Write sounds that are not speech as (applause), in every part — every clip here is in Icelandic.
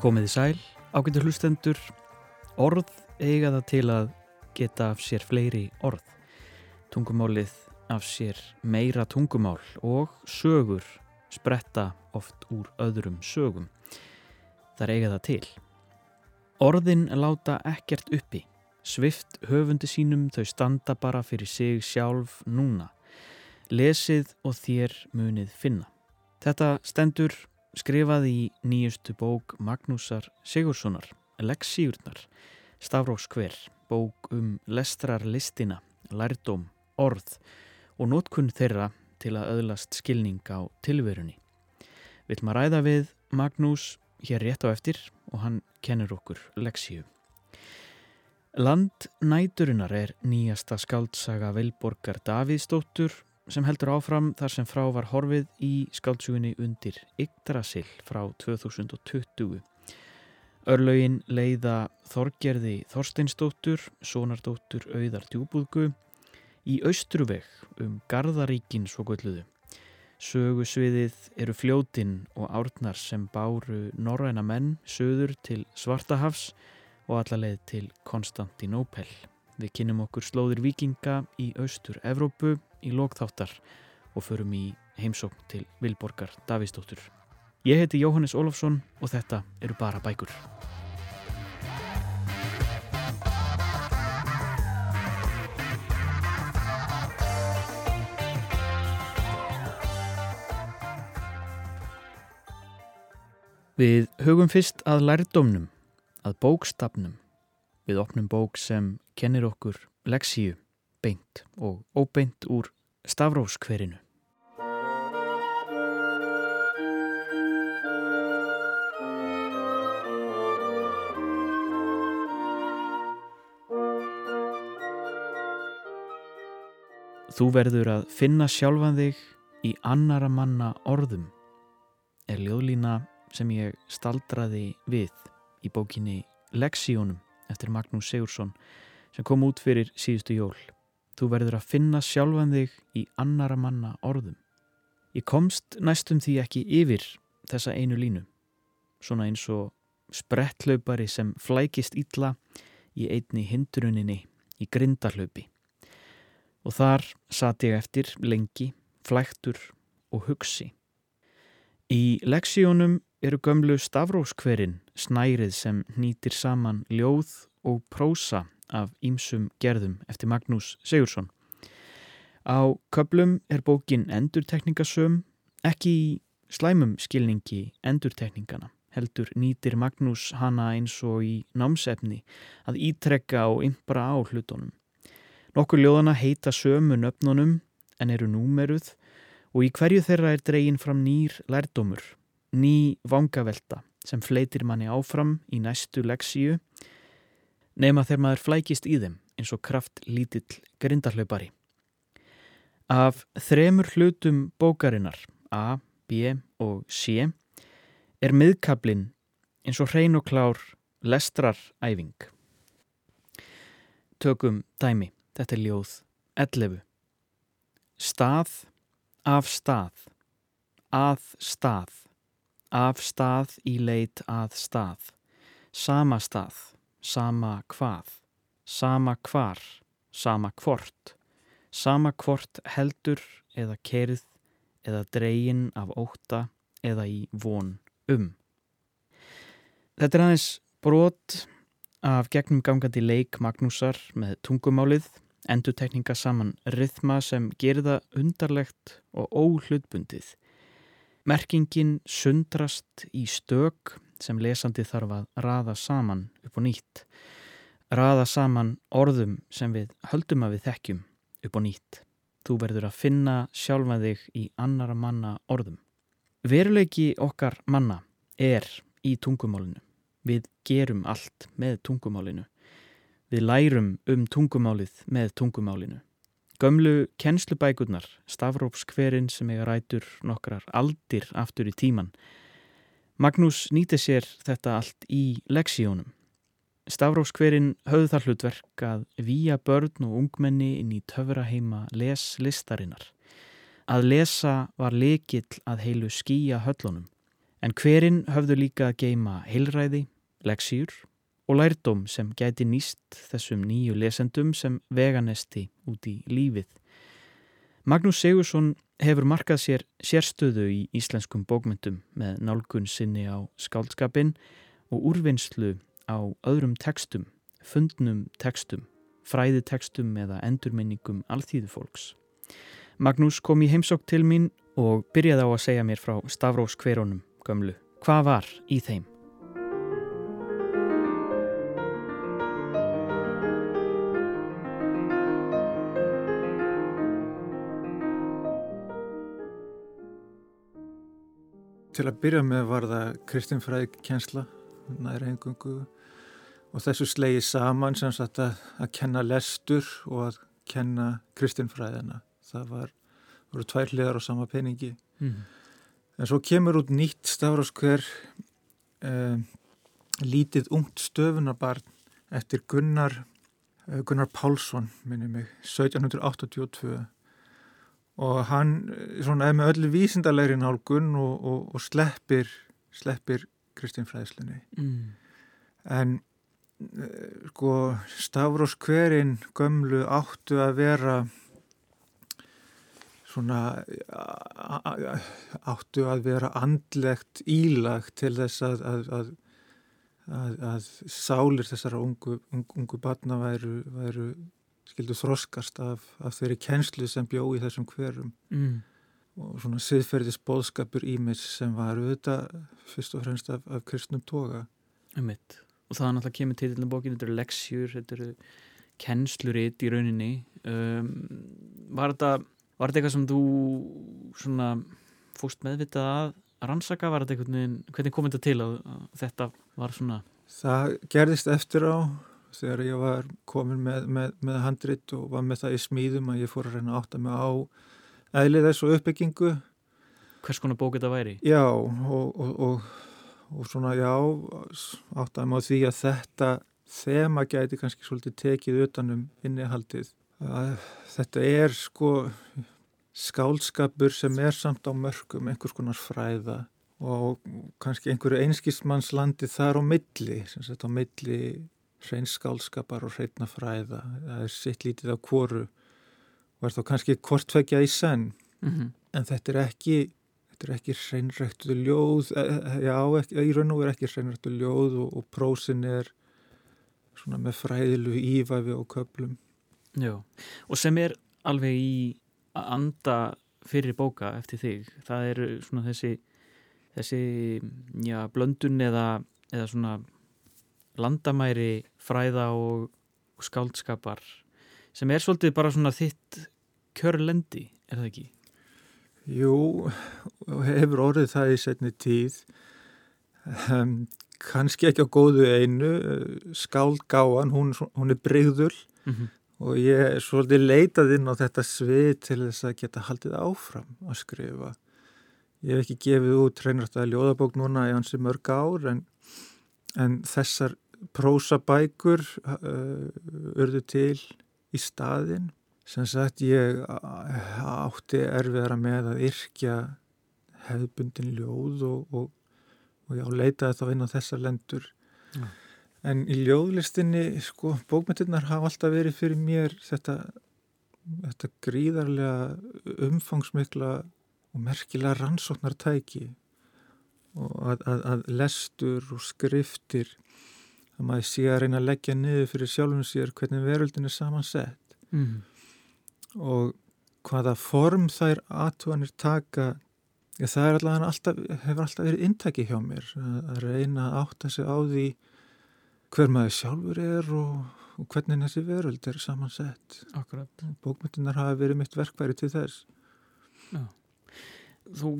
Komiði sæl, ágættu hlustendur, orð eiga það til að geta af sér fleiri orð. Tungumálið af sér meira tungumál og sögur spretta oft úr öðrum sögum. Það eiga það til. Orðin láta ekkert uppi. Svift höfundi sínum þau standa bara fyrir sig sjálf núna. Lesið og þér munið finna. Þetta stendur skrifaði í nýjustu bók Magnúsar Sigurssonar, Leksíurnar, Stafrókskver, bók um lestrarlistina, lærdóm, orð og nótkunn þeirra til að öðlast skilning á tilverunni. Vil maður ræða við Magnús hér rétt á eftir og hann kennur okkur Leksíu. Land næturinnar er nýjasta skaldsaga Vilborgar Davíðsdóttur sem heldur áfram þar sem frá var horfið í skáltsugunni undir Yggdrasil frá 2020. Örlaugin leiða Þorgerði Þorsteinsdóttur, sonardóttur Auðar Djúbúðgu í Austruveg um Garðaríkin svo gulluðu. Sögusviðið eru fljótin og árnar sem báru norræna menn söður til Svartahafs og allarleið til Konstantinópel. Við kynum okkur slóðir vikinga í Austur-Evrópu í lokþáttar og förum í heimsókn til Vilborgar Davísdóttur. Ég heiti Jóhannes Ólafsson og þetta eru bara bækur. Við hugum fyrst að lærdómnum, að bókstafnum. Við opnum bók sem kennir okkur leksíu beint og óbeint úr stafróskverinu. Þú verður að finna sjálfan þig í annara manna orðum er ljóðlína sem ég staldraði við í bókinni Leksíónum eftir Magnús Sigursson sem kom út fyrir síðustu jól. Þú verður að finna sjálfan þig í annara manna orðum. Ég komst næstum því ekki yfir þessa einu línu. Svona eins og sprettlöpari sem flækist ítla í einni hinduruninni í grindarlöpi. Og þar satt ég eftir lengi, flæktur og hugsi. Í leksíunum eru gömlu stafróskverin snærið sem nýtir saman ljóð og prósa af Ímsum gerðum eftir Magnús Sigursson. Á köplum er bókin endurtekningasöm, ekki í slæmum skilningi endurtekningana. Heldur nýtir Magnús hana eins og í námsefni að ítrekka og ympra á hlutunum. Nokkur ljóðana heita sömu nöfnunum en eru númeruð og í hverju þeirra er dregin fram nýr lærdómur, ný vangavelta sem fleitir manni áfram í næstu leksíu nema þegar maður flækist í þeim eins og kraft lítill grindarhlaupari. Af þremur hlutum bókarinnar, A, B og C, er miðkablin eins og hrein og klár lestraræfing. Tökum dæmi, þetta er ljóð 11. Stað af stað, að stað, af stað í leit að stað, sama stað, sama hvað, sama hvar, sama hvort, sama hvort heldur eða kerð eða dreyin af óta eða í von um. Þetta er aðeins brot af gegnum gangandi leik Magnúsar með tungumálið, endutekninga saman rithma sem gerða undarlegt og óhlutbundið. Merkingin sundrast í stök sem lesandi þarf að raða saman upp og nýtt. Raða saman orðum sem við höldum að við þekkjum upp og nýtt. Þú verður að finna sjálfa þig í annara manna orðum. Veruleiki okkar manna er í tungumálinu. Við gerum allt með tungumálinu. Við lærum um tungumálið með tungumálinu. Gömlu kennslubækurnar, stafrópskverinn sem eiga rætur nokkrar aldir aftur í tíman. Magnús nýti sér þetta allt í leksíónum. Stafrópskverinn höfðu þar hlutverk að výja börn og ungmenni inn í töfraheima leslistarinnar. Að lesa var lekill að heilu skýja höllunum. En hverinn höfðu líka að geima heilræði, leksíur og lærdóm sem gæti nýst þessum nýju lesendum sem veganesti út í lífið. Magnús Sigursson hefur markað sér sérstöðu í íslenskum bókmyndum með nálgun sinni á skáldskapin og úrvinnslu á öðrum tekstum, fundnum tekstum, fræðitekstum eða endurminningum alþýðufólks. Magnús kom í heimsók til mín og byrjaði á að segja mér frá Stavrós hverjónum gömlu. Hvað var í þeim? Til að byrja með var það kristinfræði kjensla, næri engungu og þessu slegi saman sem sagt að, að kenna lestur og að kenna kristinfræðina. Það var, voru tvær hliðar á sama peningi. Mm. En svo kemur út nýtt stafráskver eh, lítið ungt stöfunarbarn eftir Gunnar, eh, Gunnar Pálsson, minnum mig, 1782 og hann eh, svona, er með öllu vísindalegri nálgun og, og, og sleppir sleppir Kristínfræðslunni mm. en eh, sko Stavros hverinn gömlu áttu að vera svona áttu að vera andlegt ílag til þess að að, að, að, að sálir þessara ungu, ungu batna væru, væru skildu þroskast af, af þeirri kennslu sem bjó í þessum hverum. Mm. og svona siðferðis bóðskapur ímis sem var auðvitað fyrst og fremst af, af kristnum toga. Einmitt. og það er náttúrulega kemur til í bókinu, þetta eru leksjur þetta eru kennsluritt í rauninni. Um, var þetta var þetta eitthvað sem þú svona fóst meðvitað að rannsaka, var þetta eitthvað, hvernig kom þetta til að, að þetta var svona? Það gerðist eftir á þegar ég var komin með, með, með handrit og var með það í smíðum að ég fór að reyna að átta mig á eðlið þessu uppbyggingu Hvers konar bók þetta væri? Já og, og, og, og svona já átta mig á því að þetta þema gæti kannski svolítið tekið utanum innihaldið þetta er sko skálskapur sem er samt á mörgum einhvers konar fræða og kannski einhverju einskismannslandi þar á milli sem sett á milli hreinskálskapar og hreitna fræða það er sitt lítið á kvoru og er þá kannski kortveggja í senn mm -hmm. en þetta er ekki þetta er ekki hreinrættu ljóð e, e, já, ekki, í raun og er ekki hreinrættu ljóð og, og prósin er svona með fræðilu ívæfi og köplum Já, og sem er alveg í að anda fyrir bóka eftir þig, það eru svona þessi þessi, já, blöndun eða, eða svona landamæri fræða og skáldskapar sem er svolítið bara svona þitt kjörlendi, er það ekki? Jú, hefur orðið það í setni tíð um, kannski ekki á góðu einu skáldgáan, hún, hún er breyðul mm -hmm. og ég er svolítið leitað inn á þetta svið til þess að geta haldið áfram að skrifa ég hef ekki gefið út reynrættaði ljóðabók núna í hansi mörg ár en, en þessar prósabækur uh, urðu til í staðin sem sagt ég átti erfiðara með að yrkja hefðbundin ljóð og, og, og ég áleitaði þá inn á þessar lendur. Ja. en í ljóðlistinni sko bókmyndirnar hafa alltaf verið fyrir mér þetta, þetta gríðarlega umfangsmikla og merkilega rannsóknartæki að, að, að lestur og skriftir að maður sé að reyna að leggja niður fyrir sjálfum sér hvernig veröldin er samansett mm. og hvaða form þær aðtúanir taka ja, það alltaf, hefur alltaf verið intaki hjá mér að reyna að átta sig á því hver maður sjálfur er og, og hvernig þessi veröld er samansett bókmyndunar hafa verið mitt verkværi til þess Já. Þú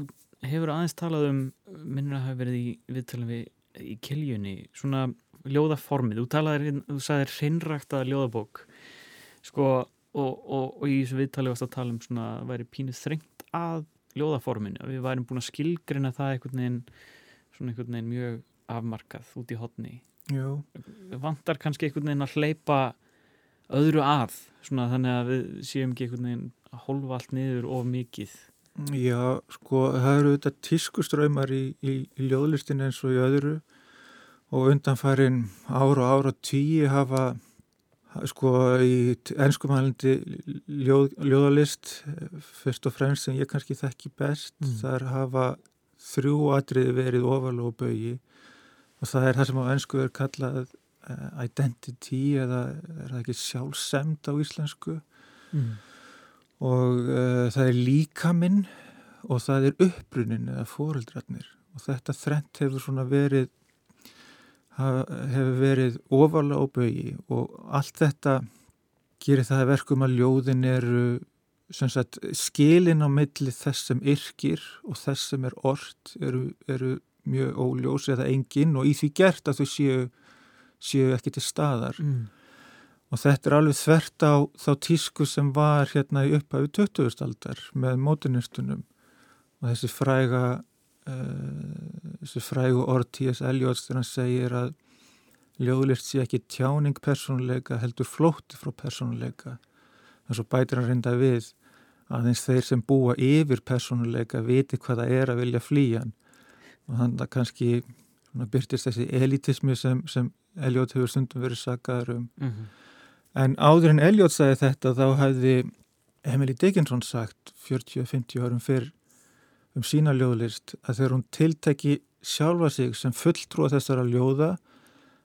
hefur aðeins talað um minnur að hafa verið í viðtalum við í kiljunni svona ljóðaformið, þú talaði, þú sagði hreinrækta ljóðabók. Sko og, og, og í þessu viðtali varst að tala um svona að væri pínuð þrengt að ljóðaforminu, við værim búin að skilgrina það einhvern veginn svona einhvern veginn mjög afmarkað út í hotni vantar kannski einhvern veginn að hleypa öðru að svona þannig að við séum ekki einhvern veginn að holfa allt niður of mikið Já, sko, það eru þetta tískuströymar í, í, í ljóðlistin eins og í öðru og undanfærin ára og ára tíu hafa sko í ennskumælindi ljóð, ljóðalist fyrst og fremst sem ég kannski þekki best mm. þar hafa þrjú atriði verið ofalega og bögi og það er það sem á ennsku er kallað uh, identity eða er það ekki sjálfsemd á íslensku mm. Og uh, það er líkaminn og það er uppbrunin eða fóreldrarnir og þetta þrent hefur svona verið hefur verið ofalega og bögi og allt þetta gerir það verkum að ljóðin eru sagt, skilin á milli þess sem yrkir og þess sem er orrt eru, eru mjög óljós eða engin. Og í því gert að þau séu, séu ekki til staðar. Mm. Og þetta er alveg þvert á þá tísku sem var hérna í upphæfi 20. aldar með mótinistunum og þessi fræga uh, þessi frægu orð T.S. Eliot þegar hann segir að ljóðlist sé ekki tjáning persónuleika heldur flótti frá persónuleika en svo bætir hann reynda við aðeins þeir sem búa yfir persónuleika viti hvað það er að vilja flýjan og þannig að kannski byrtist þessi elitismi sem, sem Eliot hefur stundum verið sagaður um mm -hmm. En áður en Eliot sagði þetta þá hefði Emily Dickinson sagt 40-50 árum fyrr um sína ljóðlist að þegar hún tilteki sjálfa sig sem fulltrúa þessara ljóða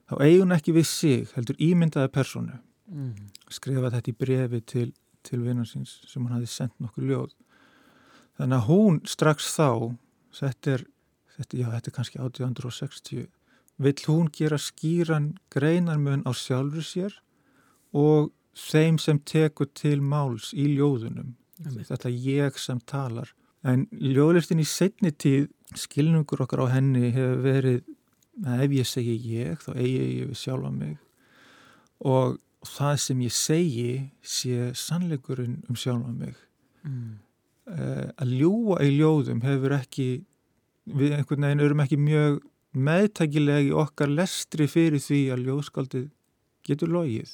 þá eigun ekki við sig heldur ímyndaði personu mm. skrifa þetta í brefi til til vinnarsins sem hann hafi sendt nokkur ljóð. Þannig að hún strax þá þetta er, þetta, já, þetta er kannski 1860 vill hún gera skýran greinarmön á sjálfur sér og þeim sem tekur til máls í ljóðunum. Amen. þetta ég sem talar. En ljóðlistin í setni tíð skilningur okkar á henni hefur verið ef ég segi ég þá eigi ég við sjálfa mig. Og það sem ég segi sé sannleikurinn um sjálfa mig. Mm. uh, að ljúa í ljóðum hefur ekki við einhvern veginn erum ekki mjög meðtækilegi okkar lestri fyrir því að ljóðskaldið getur logið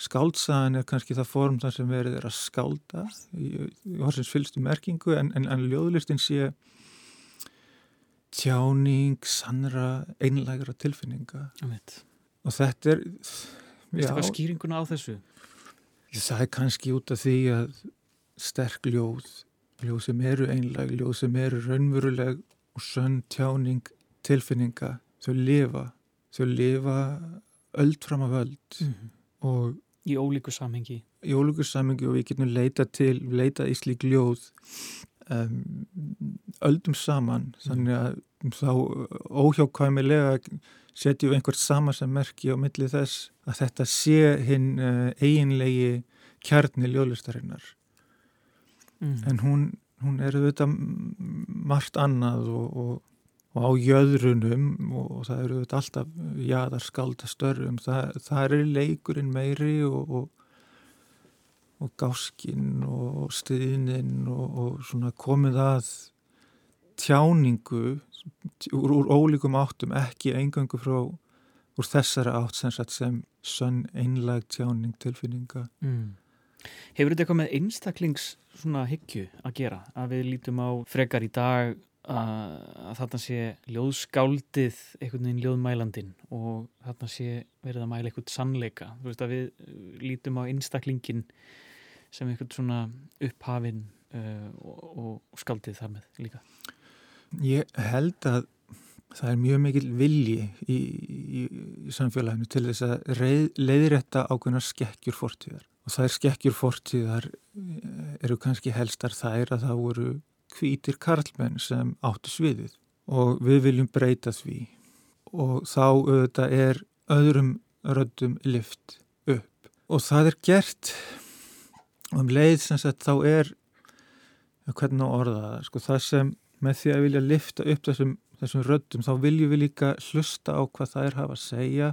skáldsaðan er kannski það form þar sem verið er að skálda. Í, í horsins fylgstu merkingu en, en, en ljóðlistin sé tjáning, sannra einlægra tilfinninga. Og þetta er Vistu hvað skýringuna á þessu? Það er kannski út af því að sterk ljóð, ljóð sem eru einlag, ljóð sem eru raunveruleg og sönn tjáning tilfinninga, þau lifa, þau lifa öll fram af öll mm -hmm. og Í ólíku samhengi. Í ólíku samhengi og við getum leita til, leita í slík ljóð um, öldum saman, þannig að þá óhjákvæmilega setjum við einhvert samansammerki á milli þess að þetta sé hinn uh, eiginlegi kjarni ljóðlistarinnar mm. en hún, hún er auðvitað margt annað og, og, og á jöðrunum og, og það eru alltaf jáðar skalda störrum, það, það er leikurinn meiri og gáskinn og stiðinn og svona komið að tjáningu úr, úr ólíkum áttum ekki engangu frá úr þessara átt sem, sem sönn einlag tjáning tilfinninga. Mm. Hefur þetta eitthvað með einstaklings svona hyggju að gera? Að við lítum á frekar í dag að, þarna sé ljóðskáldið einhvern veginn ljóðmælandin og þarna sé verið að mæla eitthvað sannleika, þú veist að við lítum á einstaklingin sem einhvern svona upphafinn uh, og, og skáldið þar með líka. Ég held að það er mjög mikil vilji í, í, í samfélaginu til þess að leiðrætta ákveðnar skekkjur fortíðar. Og er skekkjur fortíðar eh, eru kannski helstar þær að það voru hvítir karlmenn sem áttu sviðið og við viljum breyta því. Og þá auðvitað er öðrum röddum lift upp. Og það er gert. Um leið sem sagt þá er hvernig orða það? Sko það sem með því að vilja lifta upp þessum, þessum röddum þá viljum við líka hlusta á hvað það er hafa að segja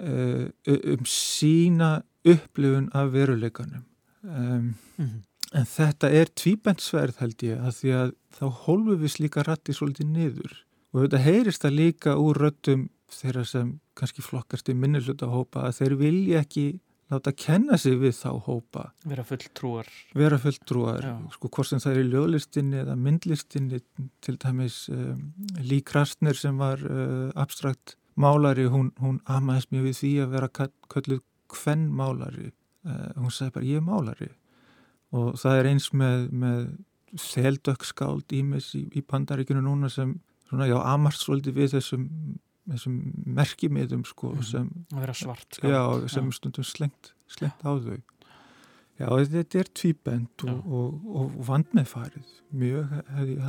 uh, um sína upplifun af veruleikanum. Um, mm -hmm. En þetta er tvíbendsverð held ég að því að þá hólfum við slíka ratti svolítið niður. Og þetta heyrist það líka úr röddum þeirra sem kannski flokkast í minnuluta hópa að þeir vilja ekki láta kenna sig við þá hópa. Vera fulltrúar. Vera fulltrúar, sko hvort sem það er í ljóðlistinni eða myndlistinni til dæmis um, Lý Krastner sem var uh, abstrakt málari, hún, hún amaðist mjög við því að vera kölluð hvenn málari uh, hún sagði bara ég er málari og það er eins með, með þeldökkskáld ímis í, í pandaríkinu núna sem svona, já, amast svolítið við þessum þessum merkimiðum sko mm. sem, svart, já, sem já. stundum slengt, slengt á þau Já, þetta er tvíbend og, og, og, og vand með farið mjög hefði ég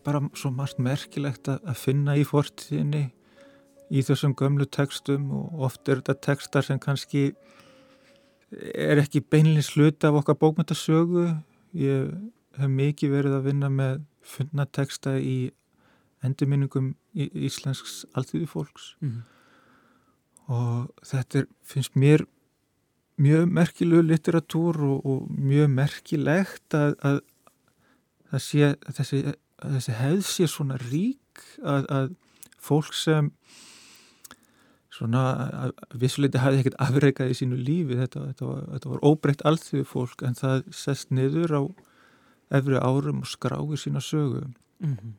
haldið bara svo margt merkilegt að finna í fortíðinni í þessum gömlu tekstum og oft er þetta tekstar sem kannski er ekki beinleins hluti af okkar bókmyndasögu ég hef mikið verið að vinna með funna teksta í endurminningum í Íslensks alltíðu fólks mm -hmm. og þetta er, finnst mér mjög merkilegu litteratúr og, og mjög merkilegt að, að það sé þessi að þessi hefð sé svona rík að, að fólk sem svona vissuleiti hafði ekkert afreikað í sínu lífi þetta, þetta var, þetta var óbreytt allþjóðu fólk en það sest niður á efri árum og skráir sína sögu. Mm -hmm.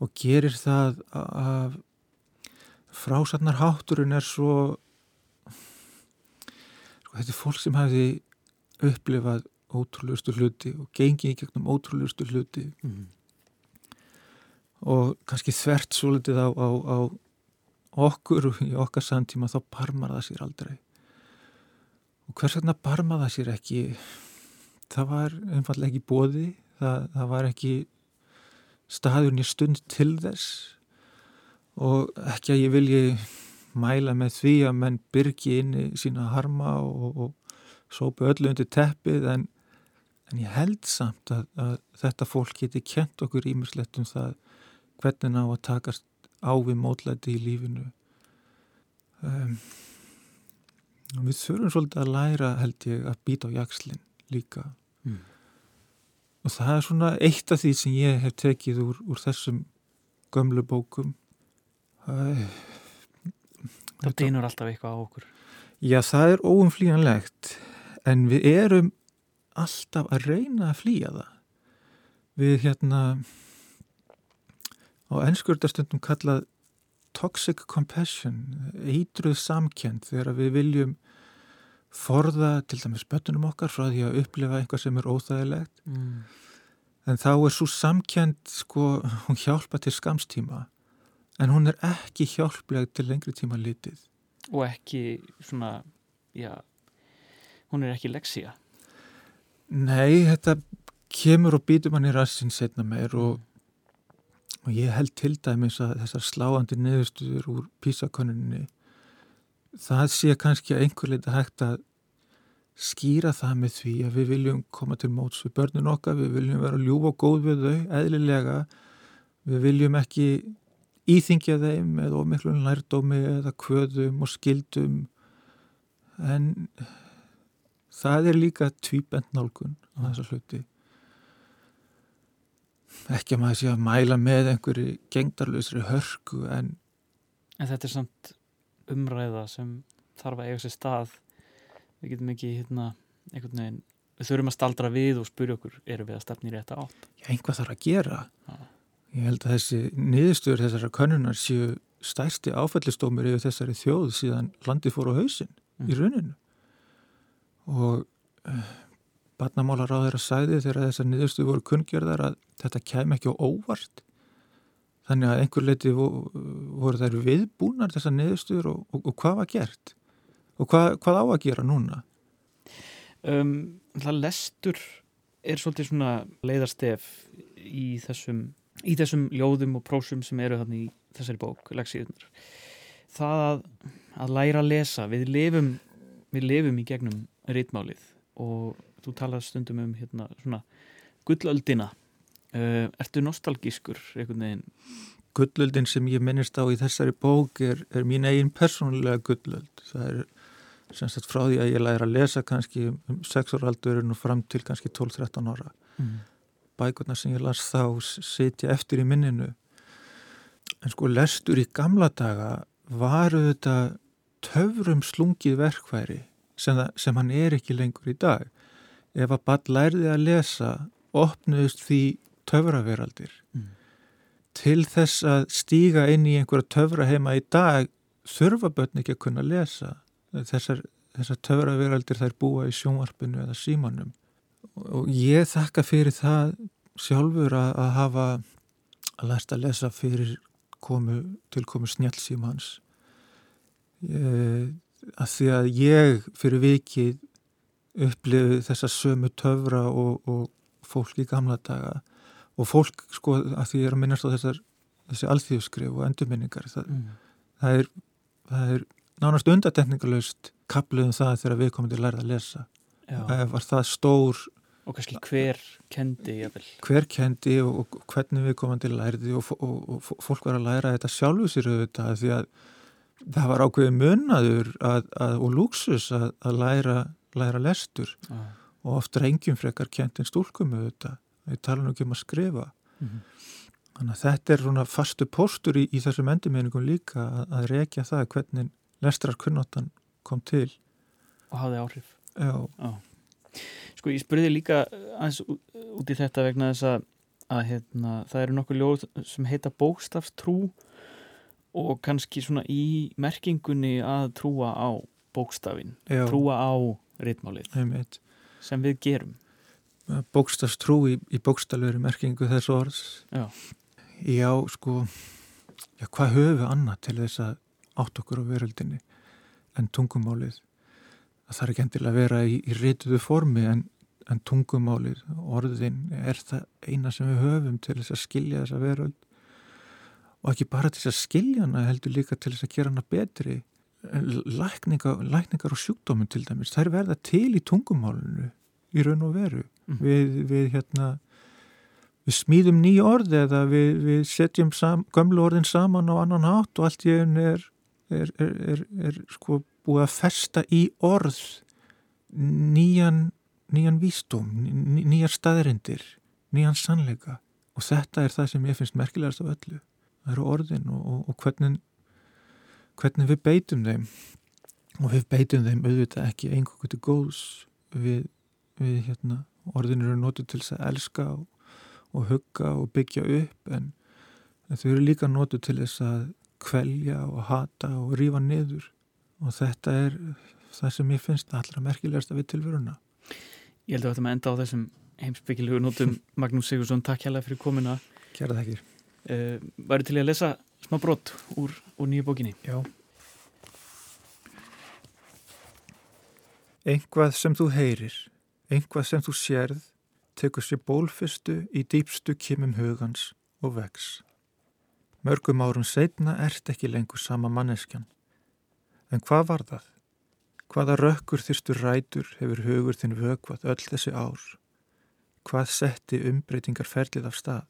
og gerir það að frásatnar hátturinn er svo sko þetta er fólk sem hafi upplifað ótrúlegustu hluti og gengið í gegnum ótrúlegustu hluti. Mm -hmm og kannski þvert svo litið á, á, á okkur í okkar samtíma þá barmar það sér aldrei. Og hvers vegna barmar það sér ekki? Það var einfallega ekki bóði það, það var ekki staðurinn í stund til þess og ekki að ég vilji mæla með því að menn byrgi inn í sína harma og, og sópu öllu undir teppið en, en ég held samt að, að þetta fólk geti kent okkur ímislegt um það hvernig ná að takast á við mótlæti í lífinu. Um, við þurfum svolítið að læra held ég að býta á jakslinn líka. Mm. og það er svona eitt af því sem ég hef tekið úr, úr þessum gömlu bókum. Æ, það dýnur alltaf eitthvað á okkur. Já það er óumflíjanlegt en við erum alltaf að reyna að flýja það. Við hérna og ennskur er þetta stundum kallað toxic compassion, eitruð samkjönd þegar við viljum forða til dæmis bötunum okkar frá því að upplifa einhvað sem er óþægilegt. Mm. en þá er svo samkjönd sko, hún hjálpa til skamstíma en hún er ekki hjálpleg til lengri tíma litið. Og ekki svona já, hún er ekki leksía Nei, þetta kemur og býtur mann í rassin setna meir og mm og ég held til dæmis að þessar sláandi neðustuður úr písakoninni það sé kannski að einhver leita hægt að skýra það með því að við viljum koma til móts við börnun okkar, við viljum vera ljúf og góð við þau, eðlilega. Við viljum ekki íþingja þeim eða ómiklu lærdómi eða kvöðum og skildum en það er líka tvíbent nálgun á þessa hluti ekki að maður sé að mæla með einhverju gengdarlausri hörku en En þetta er samt umræða sem þarf að eiga sér stað við getum ekki hérna einhvern veginn, við þurfum að staldra við og spyrja okkur, eru við að stefni rétt átt? Já, einhvað þarf að gera ja. Ég held að þessi niðurstöður þessara könnunar séu stærsti áfællistómur yfir þessari þjóð síðan landi fór á hausin mm. í rauninu og uh, barnamálar á þeirra sæði þegar þessar niðurstu voru kunngjörðar að þetta kem ekki á óvart þannig að einhver leiti voru þær viðbúnar þessar niðurstuður og, og, og hvað var gert og hvað, hvað á að gera núna? Um, það lestur er svolítið svona leiðarstef í þessum, í þessum ljóðum og prósum sem eru þarna í þessari bók, leksíðunar. Það að, að læra að lesa, við lifum, við lifum í gegnum rítmálið og þú talað stundum um hérna svona gullöldina. Uh, ertu nostalgískur einhvern veginn? Gullöldin sem ég minnist á í þessari bók er, er mín eigin persónulega gullöld. Það er semst frá því að ég læra að lesa kannski um 6 ára aldurinn og fram til kannski 12-13 ára. Mm. Bækurna sem ég las þá setja eftir í minninu. En sko lestur í gamla daga varu þetta töfrum slungið verkværi sem, það, sem hann er ekki lengur í dag. Ef að ball lærði að lesa opnuðist því töfraveraldir. Mm. Til þess að stíga inn í einhverja töfra heima í dag þurfa börn ekki að kunna lesa. Þessar, þessar töfraveraldir þær búa í sjónvarpinu eða símanum. Og ég þakka fyrir það sjálfur að, að hafa að læsta að lesa fyrir komu, tilkomu snjálfsímans. Að því að ég fyrir vikið upplifið þessa sömu töfra og, og fólk í gamla daga og fólk sko að því er að minnast á þessar þessi alþjóðskrif og endurminningar það, mm. það er, er nánast undatekningalöst kapluðum það þegar við komum til að læra að lesa það var það stór og kannski hver kendi jafnvel. hver kendi og, og hvernig við komum til að læra og, og, og fólk var að læra þetta sjálfu sér auðvitað því að það var ákveðið munnaður að, að, og lúksus að, að læra, læra lestur ah. og oft reyngjum frekar kent en stúlkum auðvitað við tala nú ekki um að skrifa mm -hmm. þannig að þetta er svona fastu postur í, í þessum endurmeiningum líka að, að rekja það hvernig lestrarkunnáttan kom til og hafði áhrif Já. Já. Sko ég spurði líka aðeins út í þetta vegna þess að, að hérna, það eru nokkuð ljóð sem heita bókstafstrú og kannski svona í merkingunni að trúa á bókstafin, Já. trúa á ritmálið sem við gerum. Bókstafstrú í, í bókstaflöru merkingu þess orðs. Já. já, sko já, hvað höfum við annað til þess að átt okkur á veröldinni en tungumálið? Það þarf ekki endilega að vera í, í rituðu formi en, en tungumálið orðin er það eina sem við höfum til þess að skilja þessa veröld? Og ekki bara til þess að skilja hana heldur líka til þess að gera hana betri lækningar, lækningar og sjúkdóminn til dæmis, þær verða til í tungumálinu í raun og veru. Mm. við, við hérna við smíðum ný orð eða við, við setjum sam, gömlu orðin saman á annan hátt og allt í einn er, er, er, er sko búið að festa í orð nýjan nýjan vístum, ný, nýjar staðrindir nýjan sannleika. Og þetta er það sem ég finnst merkilegast af öllu. Það eru orðin og, og, og hvernig hvernig við beitum þeim. Og við beitum þeim auðvitað ekki einhverju til góðs. Við við hérna, orðin eru nótið til að elska og, og hugga og byggja upp en, en þau eru líka nótið til þess að kvelja og hata og rífa niður. Og þetta er það sem ég finnst allra merkilegast að við tilveruna. Ég held að ættum að enda á þessum heimsbyggilugu nótum. (laughs) Magnús Sigursson, takk hjá það fyrir komina Kjæra þakkir. Uh, eh, Væri til að lesa smá brott úr, úr nýju bókinni Já Engvað sem þú heyrir Einhvað sem þú sérð tekur sér bólfistu í dýpstu kymum hugans og vex. Mörgum árum setna ert ekki lengur sama manneskjan. En hvað var það? Hvaða rökkur þyrstu rætur hefur hugur þinn vögvað öll þessi ár? Hvað setti umbreytingar ferlið af stað?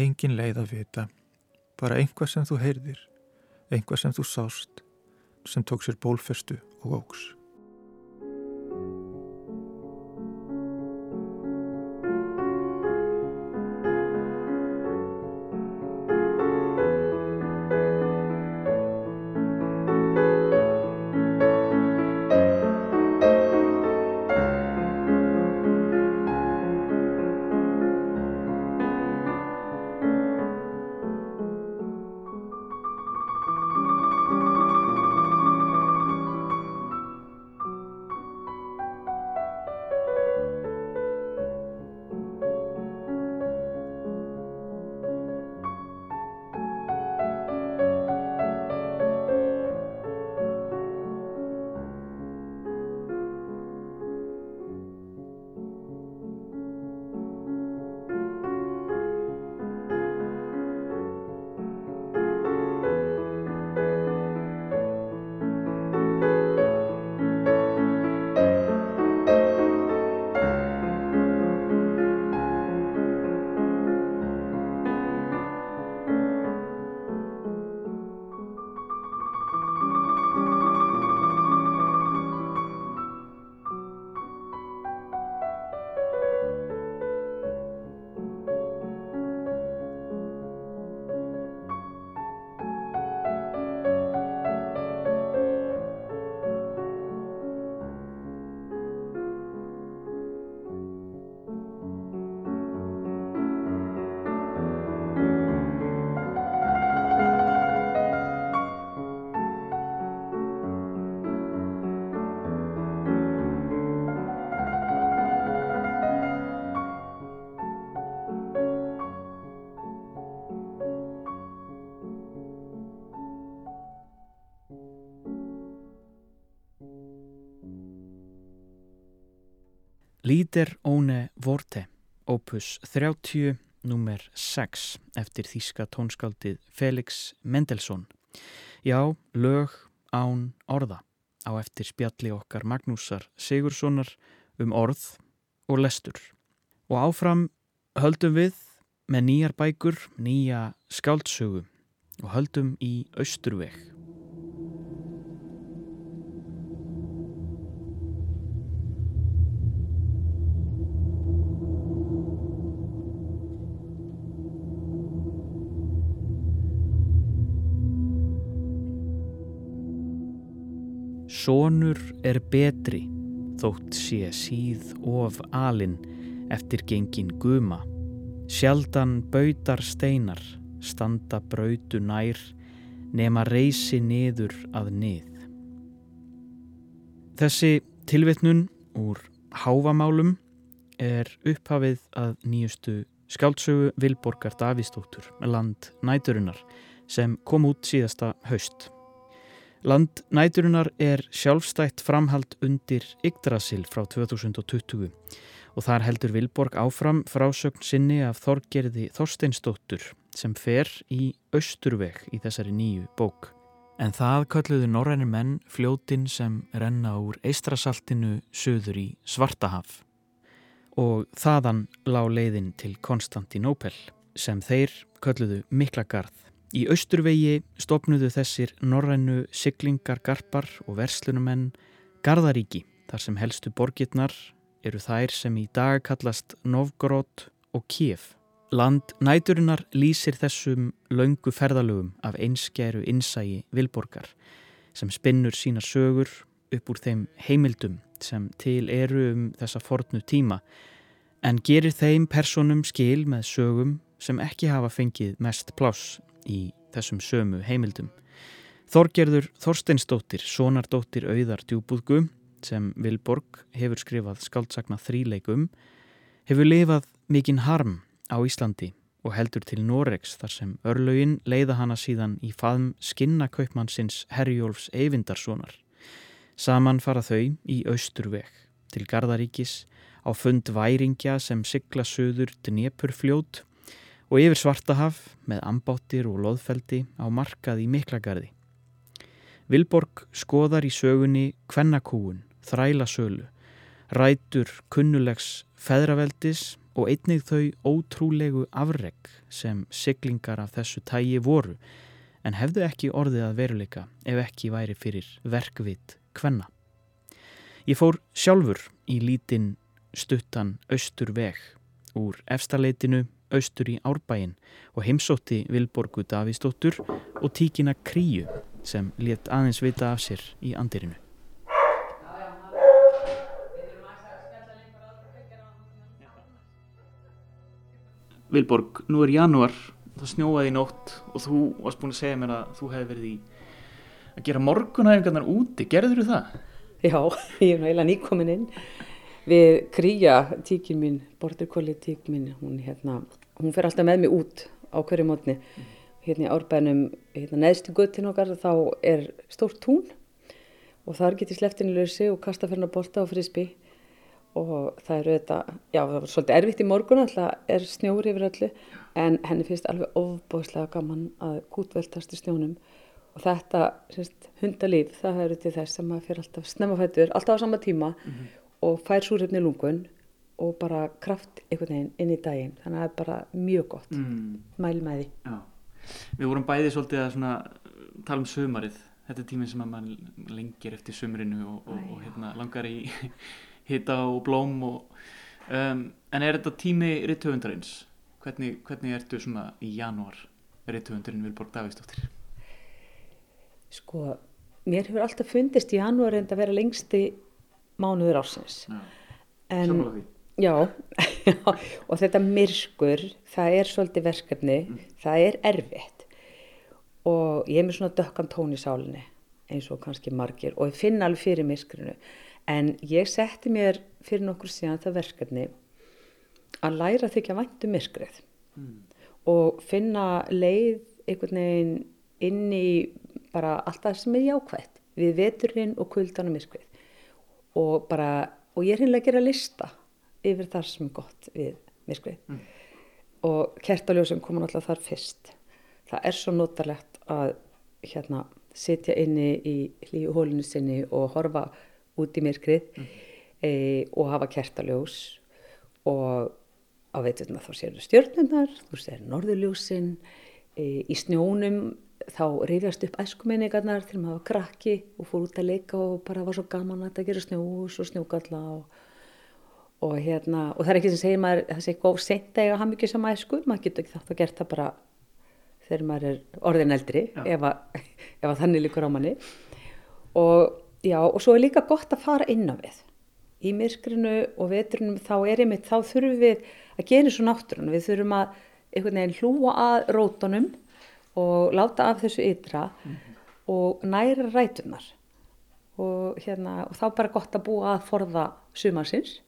Engin leið að vita, bara einhvað sem þú heyrðir, einhvað sem þú sást, sem tók sér bólfistu og ógs. Líder Óne Vorte, opus 30, nummer 6, eftir þýska tónskaldið Felix Mendelssohn. Já, lög án orða á eftir spjalli okkar Magnúsar Sigurssonar um orð og lestur. Og áfram höldum við með nýjar bækur, nýja skáldsögu og höldum í Östurveg. Sónur er betri þótt sé síð of alin eftir gengin guma. Sjaldan bautar steinar standa brautu nær nema reysi niður að nið. Þessi tilvitnun úr háfamálum er upphafið að nýjustu skáldsögu Vilborgar Davísdóttur land næturinnar sem kom út síðasta haust. Land næturinnar er sjálfstætt framhald undir Yggdrasil frá 2020 og þar heldur Vilborg áfram frásögn sinni af Þorgerði Þorsteinsdóttur sem fer í Östurveg í þessari nýju bók. En það kölluðu norrænir menn fljótin sem renna úr Eistrasaltinu söður í Svartahaf og þaðan lág leiðin til Konstantinópel sem þeir kölluðu Miklagarð. Í austurvegi stopnuðu þessir norrænu siglingargarpar og verslunumenn Garðaríki þar sem helstu borgirnar eru þær sem í dag kallast Novgorod og Kiev. Land næturinnar lýsir þessum laungu ferðalögum af einskjæru innsægi Vilborgar sem spinnur sína sögur upp úr þeim heimildum sem til eru um þessa fornu tíma en gerir þeim personum skil með sögum sem ekki hafa fengið mest pláss í þessum sömu heimildum. Þorgerður Þorsteinsdóttir, sonardóttir auðar djúbúðgu sem Vilborg hefur skrifað skaldsakna þríleikum, hefur lifað mikinn harm á Íslandi og heldur til Noregs þar sem örlaugin leiða hana síðan í faðm skinnakaupmannsins Herjólfs Eyvindarssonar. Saman fara þau í Östurveg til Gardaríkis á fund væringja sem sigla söður Dnepurfljót og yfir Svartahaf með ambáttir og loðfeldi á markað í Miklagarði. Vilborg skoðar í sögunni kvennakúun, þrælasölu, rætur kunnulegs feðraveldis og einnig þau ótrúlegu afreg sem siglingar af þessu tægi voru en hefðu ekki orðið að veruleika ef ekki væri fyrir verkvit kvenna. Ég fór sjálfur í lítinn stuttan austur veg úr efstaleitinu austur í Árbæin og heimsótti Vilborgu Davísdóttur og tíkina Kríu sem let aðeins vita af sér í andirinu. Vilborg, nú er januar, það snjóaði í nótt og þú varst búin að segja mér að þú hefði verið í að gera morgunæfingarnar úti, gerður þú það? Já, ég er náttúrulega nýkomin inn við Kríja, tíkin mín, borturkóli tík mín, hún hérna hún fer alltaf með mig út á hverju mótni hérna í árbænum hérna, neðstu guttin okkar þá er stórt tún og þar getur sleftinu lausi og kasta fyrir að bolta á frisbi og það eru þetta, já það var svolítið erfitt í morgun alltaf er snjóri yfir öllu en henni finnst alveg ofbóðslega gaman að gútveltast í snjónum. Og þetta sérst, hundalíf það eru til þess að maður fyrir alltaf snemmafættur alltaf á sama tíma mm -hmm. og fær súröfni lungun og bara kraft einhvern veginn inn í daginn þannig að það er bara mjög gott mm. mæl með því Já. Við vorum bæðið svolítið að svona, tala um sömarið þetta er tíminn sem að mann lengir eftir sömurinu og, og, og hérna, langar í (laughs) hita og blóm og, um, en er þetta tími rittöfundarins? Hvernig, hvernig ertu svona í janúar rittöfundarinn Vilborg Davíksdóttir? Sko, mér hefur alltaf fundist í janúar en það vera lengsti mánuður ásins Samanlega því Já, (laughs) og þetta myrskur, það er svolítið verkefni, mm. það er erfitt. Og ég er með svona dökkan tón í sálinni eins og kannski margir og ég finna alveg fyrir myrskurinu en ég setti mér fyrir nokkur síðan það verkefni að læra þykja væntu um myrskrið mm. og finna leið einhvern veginn inn í bara allt það sem er jákvægt við veturinn og kuldan og myrskrið og bara, og ég er hinnlega að gera lista yfir þar sem er gott við myrkrið mm. og kertaljósum koma náttúrulega þar fyrst það er svo notalegt að hérna sitja inni í hlíu hólinu sinni og horfa út í myrkrið mm. e, og hafa kertaljós og á veiturna þá séu stjórnunar, þú séu norðurljósin e, í snjónum þá reyfjast upp æskuminningarnar til maður krakki og fór út að leika og bara var svo gaman að þetta gera snjós og snjókalla og, og hérna og það er ekki sem segir maður það sé góð sent að hafa mikið sem æsku. Maður getur ekki þátt að gera það bara þegar maður er orðin eldri ef að, (laughs) ef að þannig líkur á manni. Og já og svo er líka gott að fara inn á við. Í myrkrinu og vetrunum þá er einmitt þá þurfum við að gera og náttúrun við þurfum að einhvern veginn hlúa að rótunum og láta af þessu ytra mm -hmm. og næra rætunar og, hérna, og þá bara gott að búa að forða sumarsins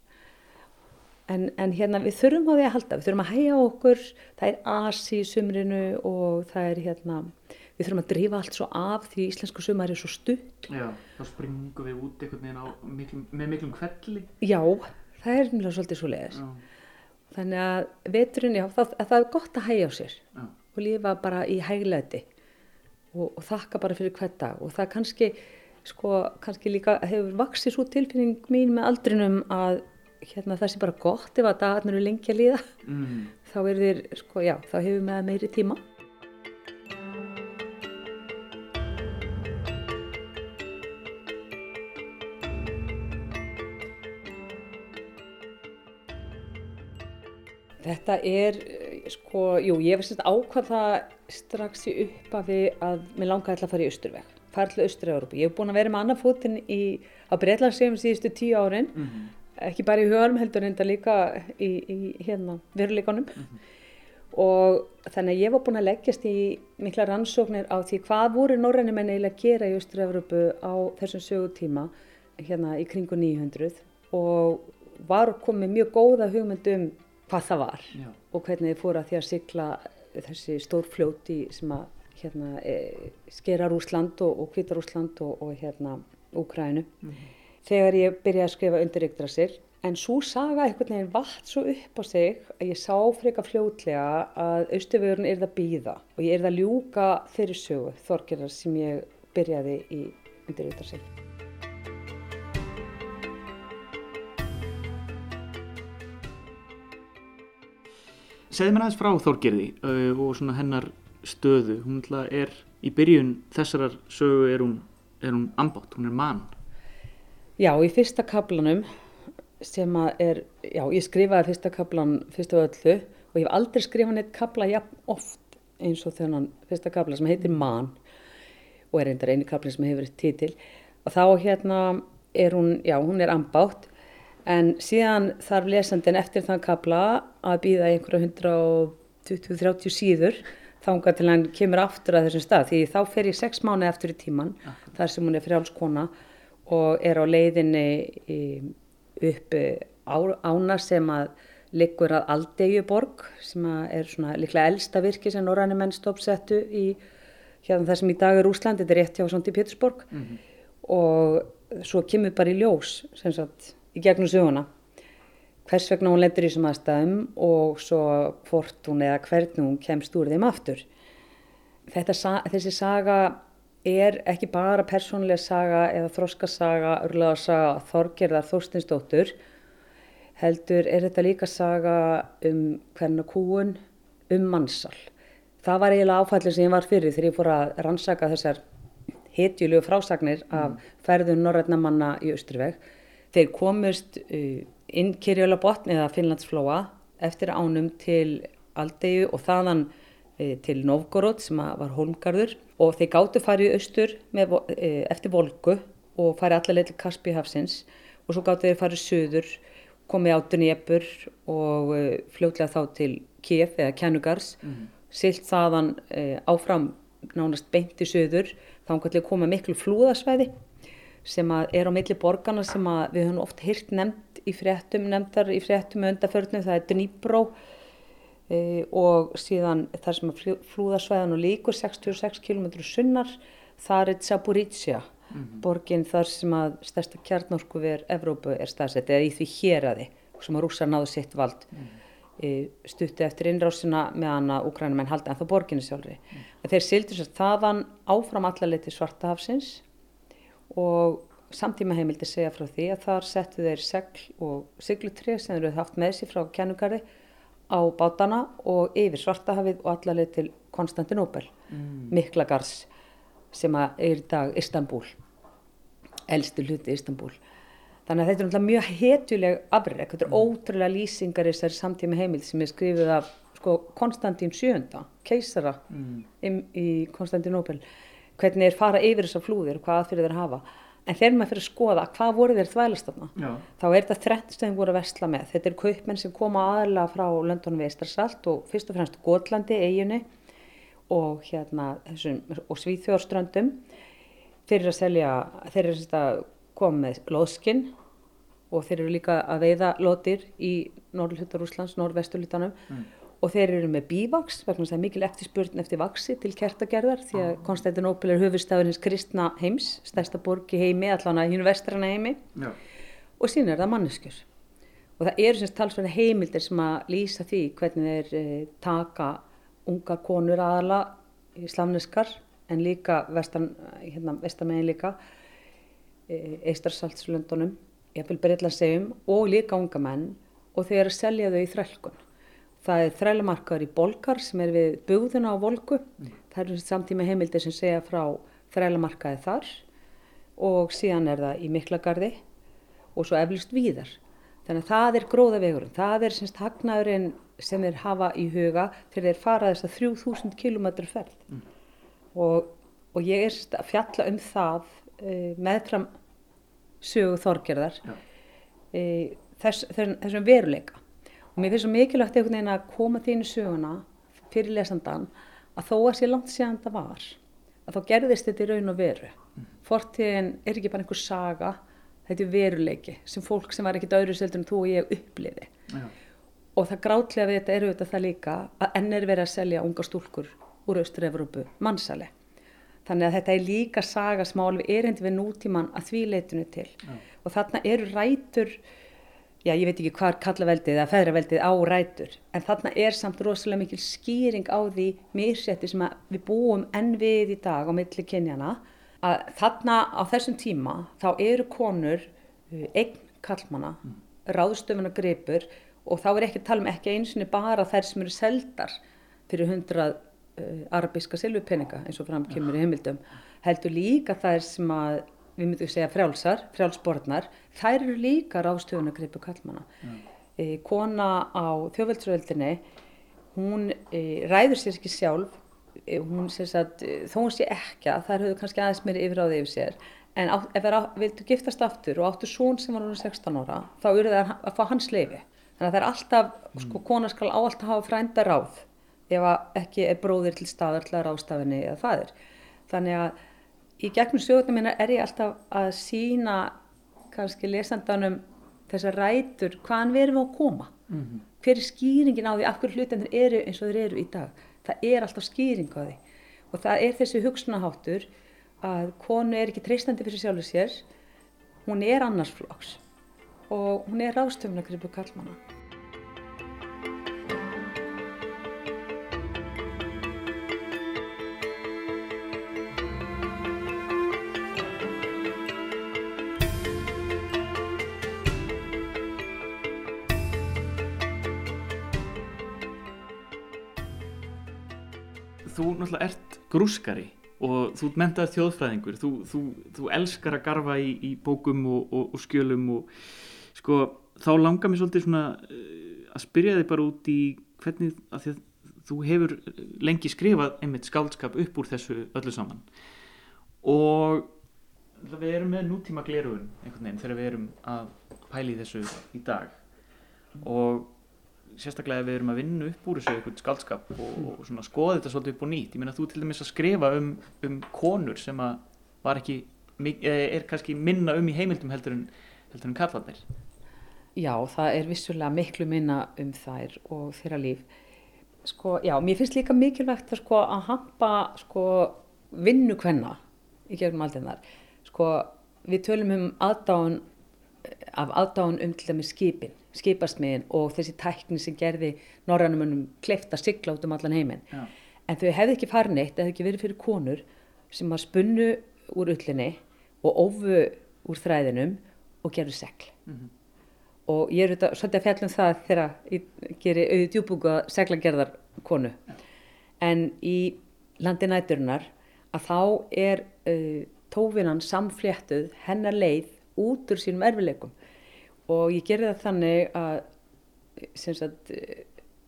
en, en hérna við þurfum á því að halda, við þurfum að hægja okkur það er asi í sumrinu og það er hérna við þurfum að drífa allt svo af því íslensku sumar er svo stutt. Já, þá springum við út einhvern veginn á miklum, með miklum kvelli Já, það er mjög svolítið svo leiðis þannig að veturinn, já, það, það er gott að hægja á sér Já. og lifa bara í hægleiti og, og þakka bara fyrir hvert dag. Og það kannski, sko, kannski líka hefur vaksið svo tilfinning mín með aldrinum að hérna, það sé bara gott ef að dagarnir eru lengi að líða mm. þá er þér, sko, já, þá hefur með meiri tíma Þetta er sko, jú, ég veist ákvað það strax í uppafi að mér langaði að fara í Östurveg, fara til Östur-Európa. Ég hef búin að vera með annað fótinn á Breitlandssegjum síðustu tíu árin, mm -hmm. Ekki bara í hugarum heldur en þetta líka í, í hérna, veruleikonum. Mm -hmm. Og þannig að ég var búin að leggjast í mikla rannsóknir á því hvað voru norrænumenn eiginlega að gera í Östur-Európu á þessum sögutíma hérna í kringu 900 og var komið mjög góða hugmyndum hvað það var Já. og hvernig þið fóru að því að sykla þessi stórfljóti sem að hérna, e, skera Rúsland og, og kvita Rúsland og, og hérna Úkrænu mm -hmm. Þegar ég byrjaði að skrifa undir Yggdrasil en svo saga einhvern veginn vatn svo upp á sig að ég sá freka fljótlega að Östufjörun er það býða og ég er það ljúka þeirri sögu þorgerðar sem ég byrjaði í undir Yggdrasil segð mér aðeins frá Þorgerði uh, og hennar stöðu. Hún er í byrjun þessarar sögu er hún, er hún ambátt, hún er mann Já, í fyrsta kaplanum sem að er, já, ég skrifaði fyrsta kaplan fyrsta öllu og ég hef aldrei skrifað neitt kapla jafn oft eins og þennan fyrsta kapla sem heitir mann og er reyndar eini kaplan sem hefur títil og þá hérna er hún, já, hún er ambátt en síðan þarf lesandin eftir þann kabla að býða einhverja 120-30 síður þánga til hann kemur aftur að þessum stað því þá fer ég sex mánu eftir í tíman Akkurat. þar sem hún er frjálskona og er á leiðinni upp ána sem að liggur að Aldegjuborg sem að er svona líklega eldsta virki sem Norræni menn stoppsettu í hérna það sem í dag er Úsland, þetta er rétt hjá Sondi Pétursborg mm -hmm. og svo kemur bara í ljós sem sagt í gegnum söguna hvers vegna hún lendur í þessum aðstæðum og svo hvort hún eða hvernig hún kemst úr þeim aftur. Þetta, þessi saga er ekki bara persónlega saga eða þróskasaga, örlega saga Þorgerðar Þorstinsdóttur, heldur er þetta líka saga um hvernig kúun um mannsal. Það var eiginlega áfallið sem ég var fyrir þegar ég fór að rannsaka þessar hitjulegu frásagnir af mm. ferðun norrætnamanna í Östruveg Þeir komust uh, inn Kirjólabotn eða Finnlandsflóa eftir ánum til Aldegu og þaðan uh, til Novgorod sem var holmgarður og þeir gáttu farið austur með, uh, eftir Volgu og farið allaveg til Kaspíhafsins og svo gáttu þeir farið söður, komið á Dnepur og fljótlega þá til Kiev eða Kjænugars, mm. silt þaðan áfram nánast beint í söður, þá að koma miklu flúðasvæði sem er á milli borgarna sem við höfum oft hýrt nefnd í fréttum, nefndar í fréttum undarförnum, það er Dnýbró e, og síðan þar sem flúðarsvæðan og líkur 66 km sunnar, þar er Zaporizhia, mm -hmm. borgin þar sem að stærsta kjarnorku verð Evrópu er staðsett eða í því hér aði sem að rússar náðu sitt vald mm. e, stutti eftir innrásina meðan að úkrænumenn haldi en þá borginni sjálfri. Mm. Þeir sildur sér þaðan áfram allarleiti svartahafsins og samtíma heimildi segja frá því að þar settu þeir segl og siglutrið sem þeir eru haft með sér frá kennugarði á bátana og yfir svartahafið og allarleiti til Konstantinopel, mm. Miklagars sem er í dag Istanbul, eldstu hluti Istanbul. Þannig að þetta er náttúrulega mjög hetjuleg afreg, þetta er mm. ótrúlega lýsingar þessari samtíma heimild sem er skrifið af sko, Konstantín VII, keisara mm. í Konstantinopel, hvernig er fara yfir þessar flúðir og hvað aðfyrir þeir hafa. En þegar maður fyrir að skoða hvað voru þeir þvælast þarna, þá er þetta þrennstöðum voru að vestla með. Þetta er kaupmenn sem koma aðalega frá London Vestarsalt og fyrst og fremst Gótlandi, eiginu og, hérna, og Svíþjórströndum. Þeir eru að selja, þeir eru að koma með loðskinn og þeir eru líka að veiða lotir í norðlutar Úslands, norðvesturlutanum mm. Og þeir eru með bívaks vegna þess að er mikil eftirspurn eftir vaksi til kertagerðar því að ah. Konstantinopil er höfustafurins kristna heims, stærsta borgi heimi, allan að hínu vestrana heimi Já. og síðan er það manneskjur og það eru semst talsverði heimildir sem að lýsa því hvernig þeir eh, taka ungar konur aðala í slavneskar en líka vestan, hérna, vestamegin líka eistarsaltslöndunum, jafnvel Breitlandsegum og líka unga menn og þeir selja þau í þrælkun. Það er þrælamarkaður í Bolgar sem er við bugðuna á Volgu. Mm. Það eru samtíma heimildir sem segja frá þrælamarkaði þar og síðan er það í Miklagarði og svo eflust víðar. Þannig að það er gróða vegurinn. Það er semst hagnaðurinn sem þeir hafa í huga þegar þeir fara þess að 3000 km ferð. Mm. Og, og ég er að fjalla um það uh, meðfram sögu þorgerðar uh, þess, þessum veruleika og mér finnst svo mikilvægt einhvern veginn að koma þínu söguna fyrir lesandan að þó að sé langt síðan það var að þá gerðist þetta í raun og veru fortíðin er ekki bara einhver saga þetta er veruleiki sem fólk sem var ekkit öðru seldur en þú og ég uppliði Já. og það grátlega við þetta eru þetta það líka að enn er verið að selja unga stúlkur úr Östur-Európu mannsali Þannig að þetta er líka saga sem álið erindi við nútíman að því leitinu til. Já. Og þarna eru rætur, já ég veit ekki hvað kallaveldið eða feðraveldið á rætur, en þarna er samt rosalega mikil skýring á því mýrsetti sem við búum enn við í dag á milli kynjana, að þarna á þessum tíma þá eru konur uh, eign kallmana, mm. ráðstöfuna gripur og þá er ekki að tala um ekki einsinni bara þær sem eru seldar fyrir hundrað uh, arabíska silvupenninga eins og framkymur í heimildum heldur líka þær sem að við myndum segja frjálsar, frjálsborðnar þær eru líka ráðstöfunagreipu kallmana mm. e, kona á þjóðveldsröldinni hún e, ræður sér ekki sjálf e, hún sér að þó hún sé ekki að þær höfðu kannski aðeins meiri yfiráði yfir sér en á, ef það vildu giftast aftur og áttu són sem var núna 16 ára þá eru það að fá hans leifi þannig að það er alltaf, mm. sko, kona skal á alltaf hafa frænda ráð ef ekki er bróðir til staðar til að rástafinni eða fadir. Þannig að í gegnum sögurnum minna er ég alltaf að sína kannski lesandanum þessar rætur hvaðan við erum á að koma. Mm -hmm. Hver er skýringin á því af hverju hlutendur eru eins og þeir eru í dag. Það er alltaf skýring á því. Og það er þessi hugsunaháttur að konu er ekki treystandi fyrir sjálfur sér, hún er annarsflóks og hún er ráðstöfnagripu kallmanna. Náttúrulega ert grúskari og þú mentaði þjóðfræðingur. Þú, þú, þú elskar að garfa í, í bókum og, og, og skjölum og sko þá langar mér svolítið svona uh, að spyrja þig bara út í hvernig að að þú hefur lengi skrifað einmitt skáldskap upp úr þessu öllu saman. Og við erum með nútíma glerugun einhvern veginn þegar við erum að pæli þessu í dag. Og sérstaklega ef við erum að vinna upp úr þessu eitthvað skaldskap og, og svona skoða þetta svolítið upp og nýtt. Ég meina þú til dæmis að skrifa um, um konur sem að var ekki er kannski minna um í heimildum heldur en, heldur en kallanir Já, það er vissulega miklu minna um þær og þeirra líf. Sko, já, mér finnst líka mikilvægt að sko að hampa sko vinnu hvenna í gegnum aldinnar sko, við tölum um aðdáðun af aðdáðun um til dæmis skipin skipasmiðin og þessi tækni sem gerði norrannumönnum kleifta sigla út um allan heiminn. En þau hefði ekki farin eitt, hefði ekki verið fyrir konur sem að spunnu úr ullinni og ófu úr þræðinum og gerðu segl. Mm -hmm. Og ég er auðvitað svolítið að fjalla um það þegar ég gerir auðvitað djúbúka seglagerðar konu. Já. En í landi næturinnar að þá er uh, tófinan samfléttuð hennar leið út úr sínum erfileikum og ég gerði það þannig að sagt,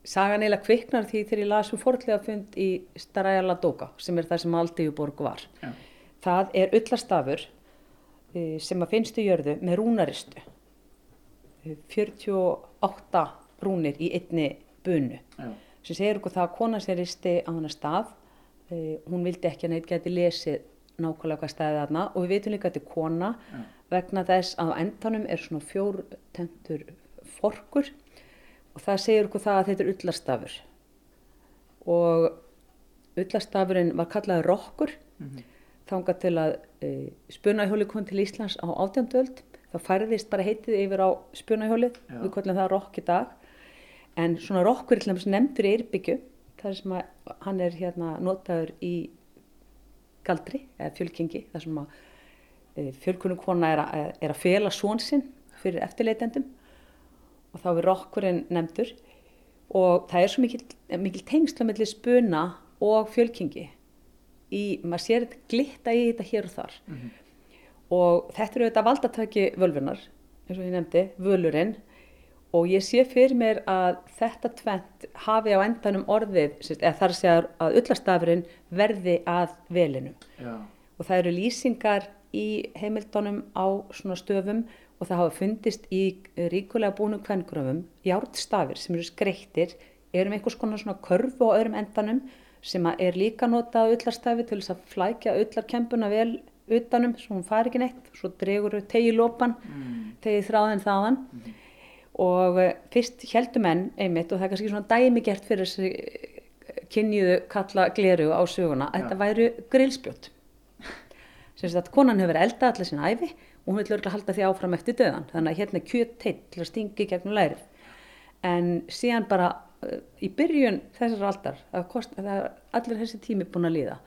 sagan eila kviknar því þegar ég las um forðlega fund í Staraja Ladoga sem er það sem Aldíuborg var ja. það er öllastafur e, sem að finnstu jörðu með rúnaristu 48 rúnir í einni bunu ja. sem segir okkur það að kona sér risti á hana stað e, hún vildi ekki að neitt geti lesið nákvæmlega hvað stæði þarna. Og við veitum líka að þetta er kona ja. vegna þess að á endanum er svona fjórtentur forkur. Og það segir okkur það að þetta er ullastafur og ullastafurinn var kallaði rokkur. Mm -hmm. þángar til að e, spunahjóli kom til Íslands á átjandöld þá færðist bara heitið yfir á spunahjóli við kallum það rokk í dag. En svona rokkur nefndur í Eirbyggju þar sem hann er hérna notaður í galdri eða fjölkingi þar sem að e, fjölkunum kona er að, er að fela svonsinn fyrir eftirleitendum og þá er rokkurinn nefndur. Og það er svo mikil, mikil tengsla mellir spuna og fjölkingi í, maður sér glitta í þetta hér og þar. Mm -hmm. og þetta eru þetta valdatæki völvunar eins og ég nefndi, völurinn og ég sé fyrir mér að þetta tvent hafi á endanum orðið, eða þar sé að öllastafurinn verði að velinu Já. og það eru lýsingar í heimildunum á svona stöfum og það hafa fundist í ríkulega búinu kvenngröfum jártstafir sem eru skreittir erum einhvers konar svona körfu á öðrum endanum sem er líka notað öllarstafi til þess að flækja öllarkempuna vel utanum, svo hún fari ekki neitt svo dregur þau tegi lópan mm. tegi þráðin þaðan mm og eh, fyrst heldum enn einmitt og það er kannski svona dæmi gert fyrir þessi eh, kynniðu kalla gleru á söguna að þetta væru grillspjót. Sem sagt konan hefur elda allir sína æfi og hún vil örgulega halda því áfram eftir döðan. Þannig að hérna er kjöt teitt til að stingi gegnum lærið. En síðan bara uh, í byrjun þessar aldar að allir þessi tími búin að líða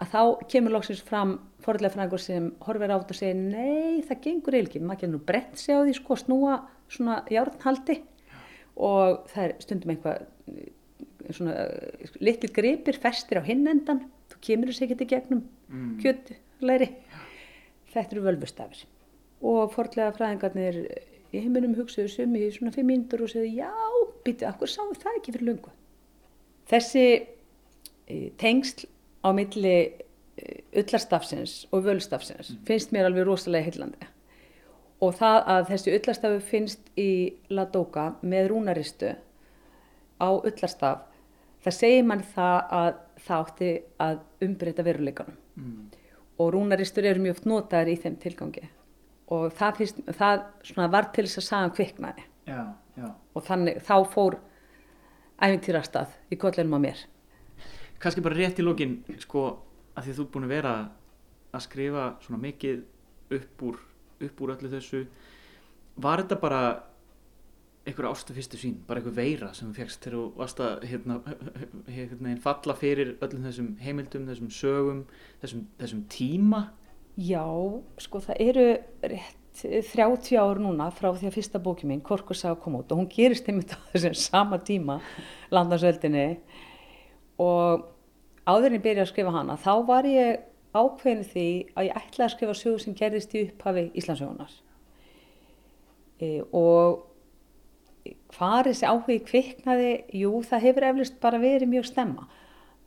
að þá kemur lóksins fram forðlega frængur sem horfir átt og segir nei það gengur eilgi, maður getur nú brent sig á því sko snúa svona járnhaldi. Og það er stundum einhvað svona litli gripir festir á hinn endan þú kemur þessi ekkert í gegnum mm. kjötlæri. Þetta eru völvustafir. Og forðlega fræðingarnir í heiminum hugsaðu sumi í svona fimm mínútur og segðu já, býtu, akkur sáum það ekki fyrir lungu þessi e, tengsl á milli öllarstafsins og völstafsins mm. finnst mér alveg rosalega heillandi og það að þessi öllarstafu finnst í Ladoga með rúnaristu á öllarstaf það segir mann það að það átti að umbreyta veruleikanum mm. og rúnaristur eru mjög oft notaður í þeim tilgangi og það, fyrst, það var til þess að saga kviknaði já, já. og þannig þá fór æfintýrastað í kollinum á mér kannski bara rétt í lókin sko að því þú er búin að vera að skrifa svona mikið upp úr, upp úr öllu þessu var þetta bara einhverja ástu fyrstu sín, bara einhver veira sem þú fegst varst að hérna, hérna, falla fyrir öllum þessum heimildum, þessum sögum þessum, þessum tíma? Já, sko það eru rétt 30 ár núna frá því að fyrsta bóki mín, Korkus að koma út og hún gerist einmitt á þessum sama tíma landarsöldinni og áður en ég byrjaði að skrifa hana þá var ég ákveðin því að ég ætlaði að skrifa sögur sem gerðist í upphafi Íslandsögunar e, og hvað er þessi áhugi kviknaði? Jú það hefur eflust bara verið mjög stemma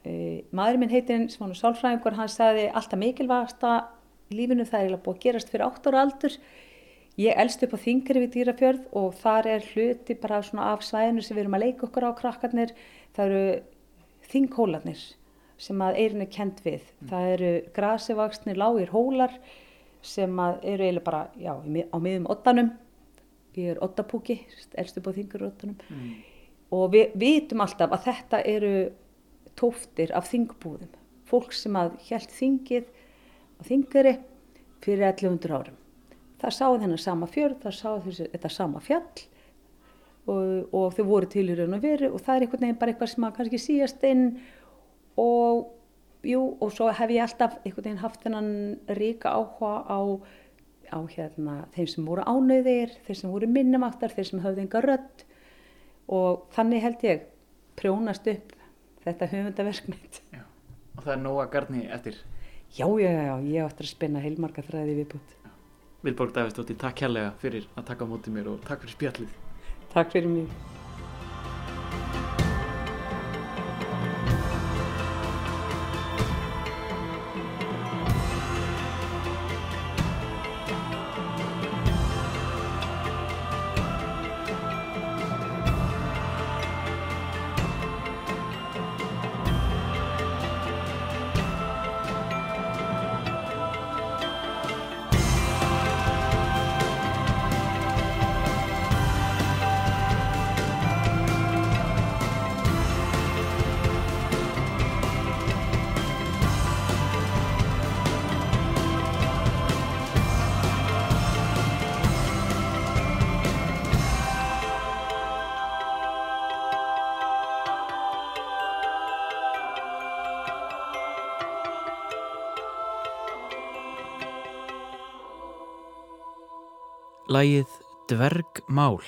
e, maðurinn minn heitirinn Svonu Sálfræðingur hann sagði alltaf mikilvægasta lífinu það er búið að gerast fyrir 8 ára aldur. Ég elst upp á þingri við dýrafjörð og þar er hluti bara svona af svæðinu sem við erum að leika okkur á krakkarnir. Það eru þinghólanir sem að eirin er kent við. Mm. Það eru grasivaksnir lágir hólar sem að eru eiginlega bara já, á miðum ottanum. Ég er ottapúki, elstu búið þingur ottanum. Mm. Og við vitum alltaf að þetta eru tóftir af þingbúðum. Fólk sem að hjælt þingið á þingari fyrir 1100 árum. Það sáði þennan sama fjörð, það sáði þetta sama fjall og, og þau voru til í raun og veru og það er einhvern veginn bara eitthvað sem að kannski síast inn og jú og svo hef ég alltaf einhvern veginn haft þennan ríka áhuga á, á hérna, þeim sem voru ánöðir, þeir sem voru minnumáttar, þeir sem höfðu enga rödd og þannig held ég prjónast upp þetta höfundaverk mitt. Já. Og það er nóga garni eftir? Já, já, já, ég áttur að spinna heilmarga þræði viðbútt. Vilborg Davistóttir, takk kærlega fyrir að taka á mótið mér og takk fyrir spjallið. Takk fyrir mig. Lægið Dvergmál.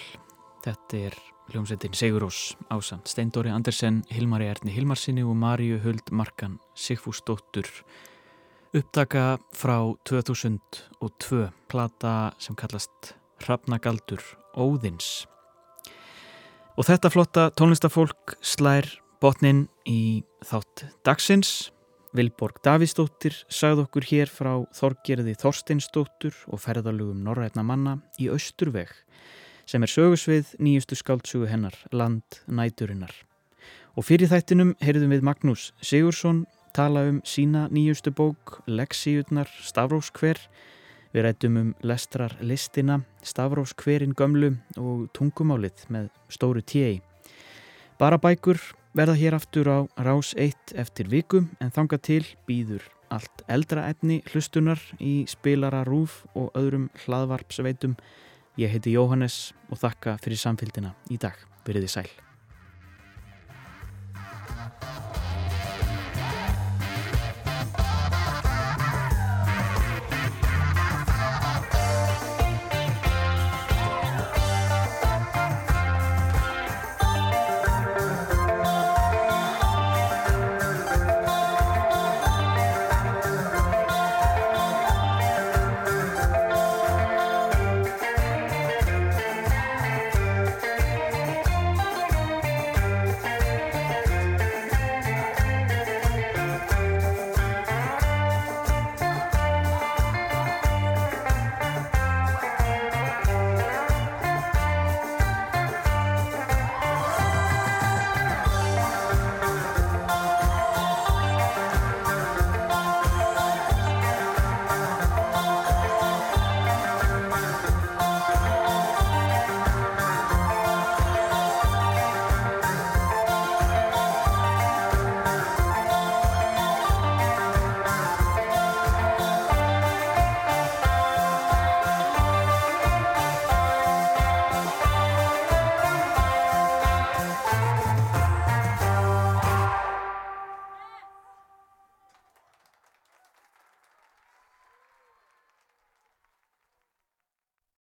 Þetta er hljómsveitin Sigurós Ásand, Steindóri Andersen, Hilmari Erni Hilmarsinni og Maríu Huld Markan Sigfúsdóttur. Upptaka frá 2002, plata sem kallast Hrafnagaldur Óðins. Og þetta flotta tónlistafólk slær botnin í þátt dagsins Vilborg Davísdóttir sagði okkur hér frá Þorgerði Þorsteinsdóttur og ferðalugum Norrætna manna í Östurveg sem er sögusvið nýjustu skáltsugu hennar, Land næturinnar. Og fyrir þættinum heyrðum við Magnús Sigursson tala um sína nýjustu bók, Leksíutnar, Stavróskver. Við rættum um lestrar listina, Stavróskverin gömlu og tungumálið með stóru tjei. Bara bækur verða hér aftur á rás 1 eftir viku en þanga til býður allt eldra efni hlustunar í spilara rúf og öðrum hlaðvarpsveitum. Ég heiti Jóhannes og þakka fyrir samfélgina í dag. Verðið sæl.